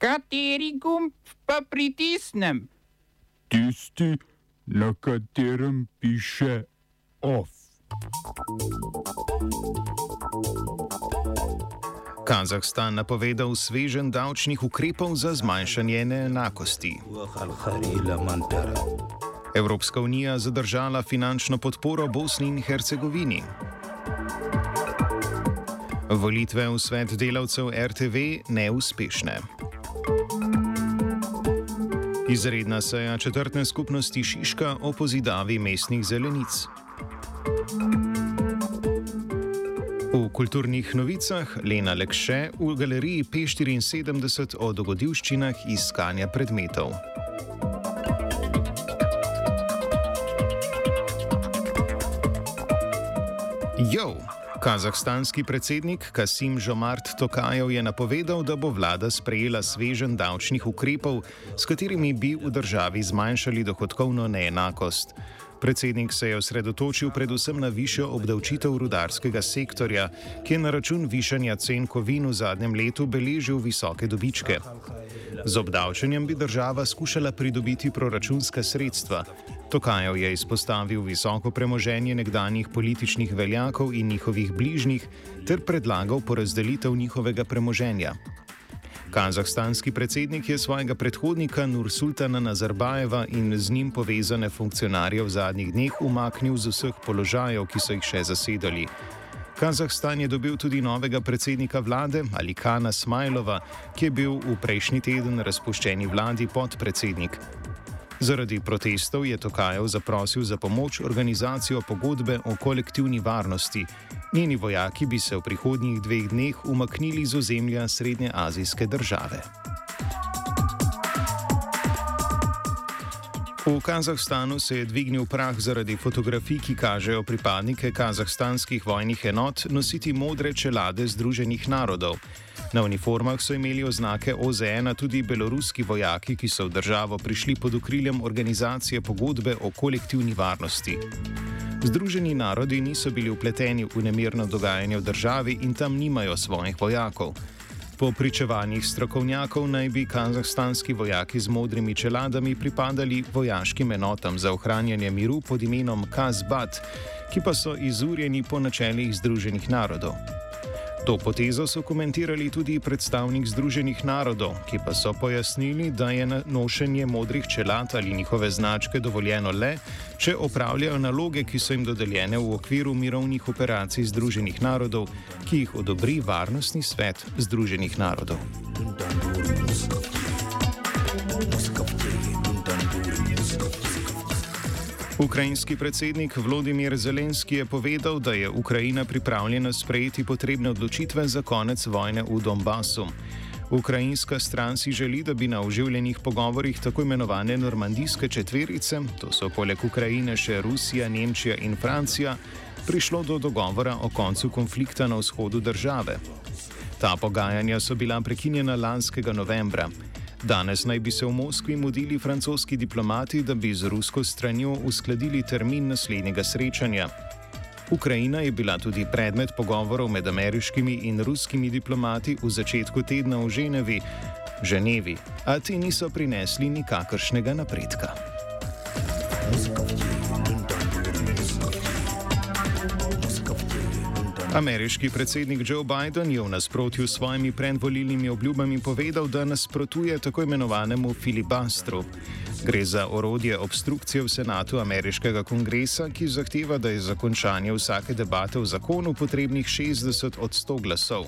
Kateri gumb pa pritisnem? Tisti, na katerem piše OF. Kazahstan napovedal svežen davčnih ukrepov za zmanjšanje neenakosti. Evropska unija zadržala finančno podporo Bosni in Hercegovini. Volitve v svet delavcev RTV neuspešne. Izredna seja četrtne skupnosti Šiška o pozidavi mestnih zelenic. V kulturnih novicah Lena Lekše v galeriji P74 o dogodivščinah iskanja predmetov. Jo! Kazahstanski predsednik Kasim Žomart Tokajev je napovedal, da bo vlada sprejela svežen davčnih ukrepov, s katerimi bi v državi zmanjšali dohodkovno neenakost. Predsednik se je osredotočil predvsem na višjo obdavčitev rudarskega sektorja, ki je na račun višanja cen kovin v zadnjem letu beležil visoke dobičke. Z obdavčenjem bi država skušala pridobiti proračunska sredstva. Tokajev je izpostavil visoko premoženje nekdanjih političnih veljakov in njihovih bližnjih ter predlagal porazdelitev njihovega premoženja. Kazahstanski predsednik je svojega predhodnika Nursultana Nazarbajeva in z njim povezane funkcionarje v zadnjih dneh umaknil z vseh položajev, ki so jih še zasedali. Kazahstan je dobil tudi novega predsednika vlade Alikana Smajlova, ki je bil v prejšnji teden razpuščeni vladi podpredsednik. Zaradi protestov je Tokajev zaprosil za pomoč organizacijo pogodbe o kolektivni varnosti. Njeni vojaki bi se v prihodnjih dveh dneh umaknili z ozemlja Srednje azijske države. V Kazahstanu se je dvignil prah zaradi fotografij, ki kažejo pripadnike kazahstanskih vojnih enot nositi modre čelade Združenih narodov. Na uniformah so imeli oznake OZN tudi beloruski vojaki, ki so v državo prišli pod okriljem organizacije pogodbe o kolektivni varnosti. Združeni narodi niso bili upleteni v nemirno dogajanje v državi in tam nimajo svojih vojakov. Po pričevanjih strokovnjakov naj bi kazahstanski vojaki z modrimi čeladami pripadali vojaškim enotam za ohranjanje miru pod imenom Kazbat, ki pa so izurjeni po načelih Združenih narodov. To potezo so komentirali tudi predstavnik Združenih narodov, ki pa so pojasnili, da je nošenje modrih čelad ali njihove značke dovoljeno le, če opravljajo naloge, ki so jim dodeljene v okviru mirovnih operacij Združenih narodov, ki jih odobri Varnostni svet Združenih narodov. Dun, dun, dun, Ukrajinski predsednik Vladimir Zelenski je povedal, da je Ukrajina pripravljena sprejeti potrebne odločitve za konec vojne v Donbasu. Ukrajinska stran si želi, da bi na oživljenih pogovorih tako imenovane normandijske četverice, to so poleg Ukrajine še Rusija, Nemčija in Francija, prišlo do dogovora o koncu konflikta na vzhodu države. Ta pogajanja so bila prekinjena lanskega novembra. Danes naj bi se v Moskvi mudili francoski diplomati, da bi z rusko stranjo uskladili termin naslednjega srečanja. Ukrajina je bila tudi predmet pogovorov med ameriškimi in ruskimi diplomati v začetku tedna v Ženevi, Ženevi, a ti niso prinesli nikakršnega napredka. Moskovci. Ameriški predsednik Joe Biden je v nasprotju s svojimi predvolilnimi obljubami povedal, da nasprotuje tako imenovanemu filibastru. Gre za orodje obstrukcije v senatu ameriškega kongresa, ki zahteva, da je za končanje vsake debate v zakonu potrebnih 60 od 100 glasov.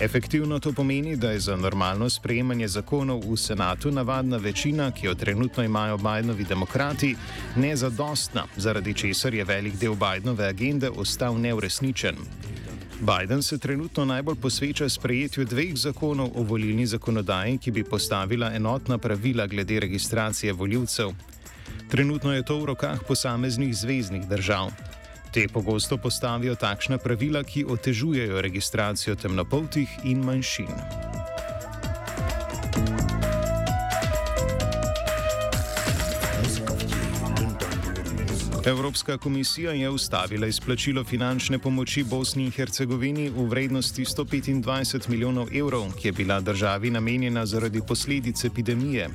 Efektivno to pomeni, da je za normalno sprejemanje zakonov v senatu navadna večina, ki jo trenutno imajo Bidenovi demokrati, nezadostna, zaradi česar je velik del Bidenove agende ostal neuresničen. Biden se trenutno najbolj posveča sprejetju dveh zakonov o volilni zakonodaji, ki bi postavila enotna pravila glede registracije voljivcev. Trenutno je to v rokah posameznih zvezdnih držav. Te pogosto postavijo takšna pravila, ki otežujejo registracijo temnopoltih in manjšin. Evropska komisija je ustavila izplačilo finančne pomoči Bosni in Hercegovini v vrednosti 125 milijonov evrov, ki je bila državi namenjena zaradi posledic epidemije.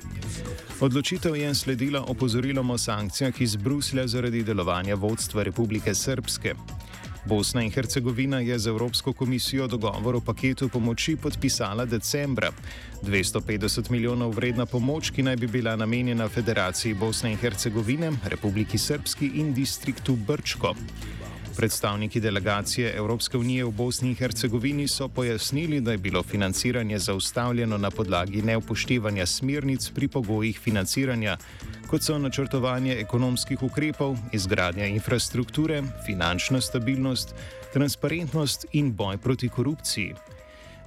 Odločitev je sledila opozorilom o sankcijah iz Bruslja zaradi delovanja vodstva Republike Srpske. Bosna in Hercegovina je z Evropsko komisijo dogovor o paketu pomoči podpisala decembra. 250 milijonov vredna pomoč, ki naj bi bila namenjena Federaciji Bosne in Hercegovine, Republiki Srpski in distriktu Brčko. Predstavniki delegacije Evropske unije v Bosni in Hercegovini so pojasnili, da je bilo financiranje zaustavljeno na podlagi neupoštevanja smernic pri pogojih financiranja, kot so načrtovanje ekonomskih ukrepov, izgradnja infrastrukture, finančna stabilnost, transparentnost in boj proti korupciji.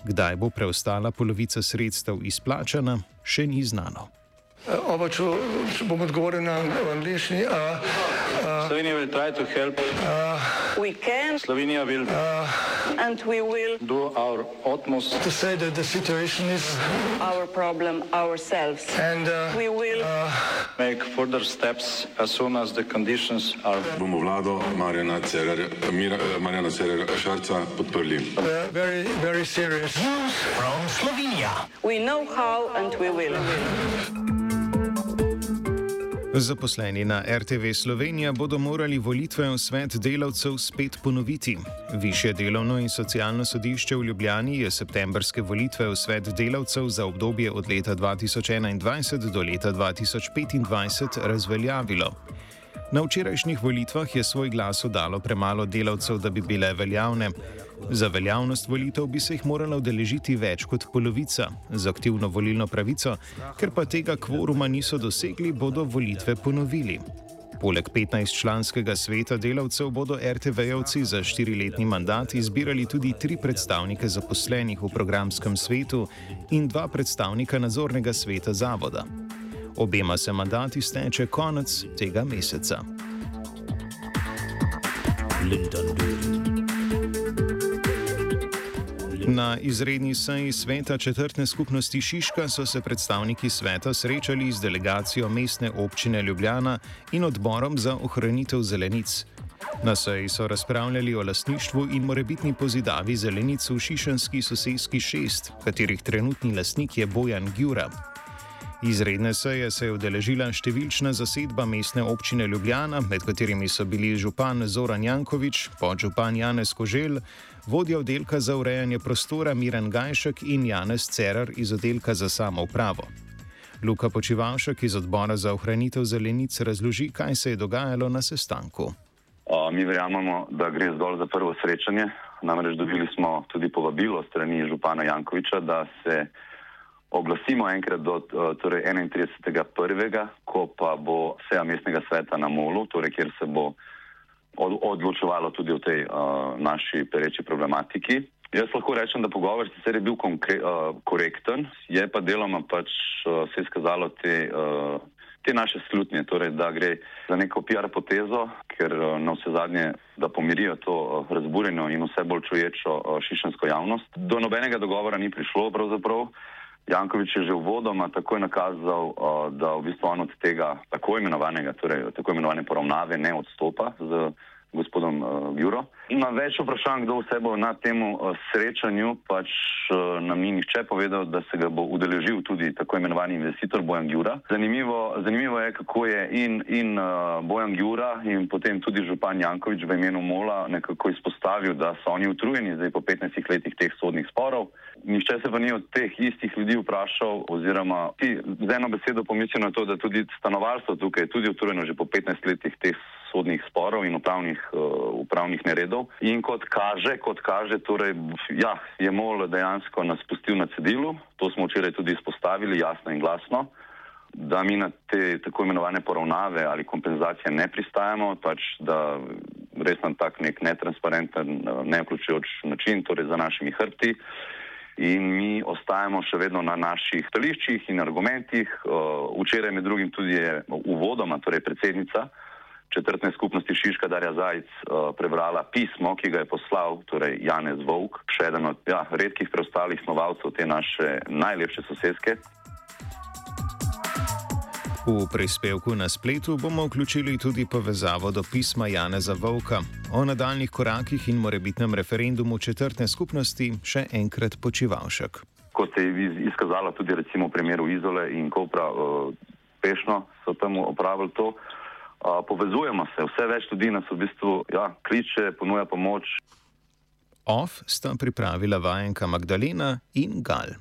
Kdaj bo preostala polovica sredstev izplačana, še ni znano. Oba, če, če bom odgovoril na angliški. Slovenija bo poskušala pomagati. Slovenija bo naredila naš utmost, da bo rekla, da je situacija naš problem, ourselves. In da bomo naredili nadaljnje korake, as soon as the conditions are. Bomo vlado Marjana Cererja Šarca podprli. Very, very serious. News from Slovenia. We know how and we will. Zaposleni na RTV Slovenija bodo morali volitve v svet delavcev spet ponoviti. Više delovno in socialno sodišče v Ljubljani je septembrske volitve v svet delavcev za obdobje od leta 2021 do leta 2025 razveljavilo. Na včerajšnjih volitvah je svoj glas oddalo premalo delavcev, da bi bile veljavne. Za veljavnost volitev bi se jih morala udeležiti več kot polovica, z aktivno volilno pravico, ker pa tega kvoruma niso dosegli, bodo volitve ponovili. Poleg 15-članskega sveta delavcev bodo RTV-jevci za štiriletni mandat izbirali tudi tri predstavnike zaposlenih v programskem svetu in dva predstavnika nadzornega sveta zavoda. Obema se mandat izteče konec tega meseca. Na izredni seji sveta četrtne skupnosti Šiška so se predstavniki sveta srečali z delegacijo mestne občine Ljubljana in odborom za ohranitev zelenic. Na seji so razpravljali o lastništvu in morebitni pozidavi zelenic v Šišanski sosedski šest, katerih trenutni lastnik je Bojan Gjura. Izredne seje se je udeležila številčna zasedba mestne občine Ljubljana, med katerimi so bili župan Zoran Jankovič, podžupan Janez Kožel, vodja oddelka za urejanje prostora Miren Gajšek in Janez Cerar iz oddelka za samo upravo. Luka Počivalšek iz odbora za ohranitev zelenic razloži, kaj se je dogajalo na sestanku. Mi verjamemo, da gre zgolj za prvo srečanje. Namreč dobili smo tudi povabilo strani župana Jankoviča, da se oglasimo enkrat do eh, torej 31.1., ko pa bo seja mestnega sveta na Molu, torej kjer se bo odločevalo tudi o tej uh, naši pereči problematiki. Jaz lahko rečem, da pogovor sicer je bil uh, korekten, je pa deloma pač uh, se izkazalo te, uh, te naše slutnje, torej da gre za neko PR potezo, ker uh, na vse zadnje, da pomirijo to uh, razburjeno in vse bolj čuječo uh, šišensko javnost. Do nobenega dogovora ni prišlo pravzaprav. Jankovič je že uvodoma takoj nakazal, da v bistvu on od tega tako imenovanega, torej tako imenovane poravnave ne odstopa z gospodom Juro. Na več vprašanj, kdo vse bo na tem srečanju, pač nam ni nihče povedal, da se ga bo udeležil tudi tako imenovani investitor Bojan Jura. Zanimivo, zanimivo je, kako je in, in Bojan Jura in potem tudi župan Jankovič v imenu Mola nekako izpostavil, da so oni utrujeni zdaj po 15 letih teh sodnih sporov. Nihče se pa ni od teh istih ljudi vprašal, oziroma ti z eno besedo pomislijo na to, da tudi stanovalstvo tukaj je tudi utrujeno že po 15 letih teh sodnih sporov in upravnih, uh, upravnih neredov. In kot kaže, kot kaže torej, ja, je MOL dejansko nas pustil na cedilu, to smo včeraj tudi izpostavili jasno in glasno, da mi na te tako imenovane poravnave ali kompenzacije ne pristajamo, pač da res na tak nek netransparenten, eh, ne vključujoč način, torej za našimi hrbti in mi ostajamo še vedno na naših stališčih in argumentih. Včeraj med drugim tudi je uvodoma, torej predsednica četrtne skupnosti Šiška Darja Zajc prebrala pismo, ki ga je poslal torej Janez Vovk, še eden od ja, redkih preostalih snovalcev te naše najlepše sosedske. V prispevku na spletu bomo vključili tudi povezavo do pisma Janeza Vovka o nadaljnih korakih in morebitnem referendumu četrte skupnosti, še enkrat počivalšek. Kot se je izkazalo tudi recimo v primeru Izole in Kopra, uspešno so tam opravili to. Povezujemo se, vse več ljudi nas v bistvu ja, kliče, ponuja pomoč. OF sta pripravila vajenka Magdalena in Gal.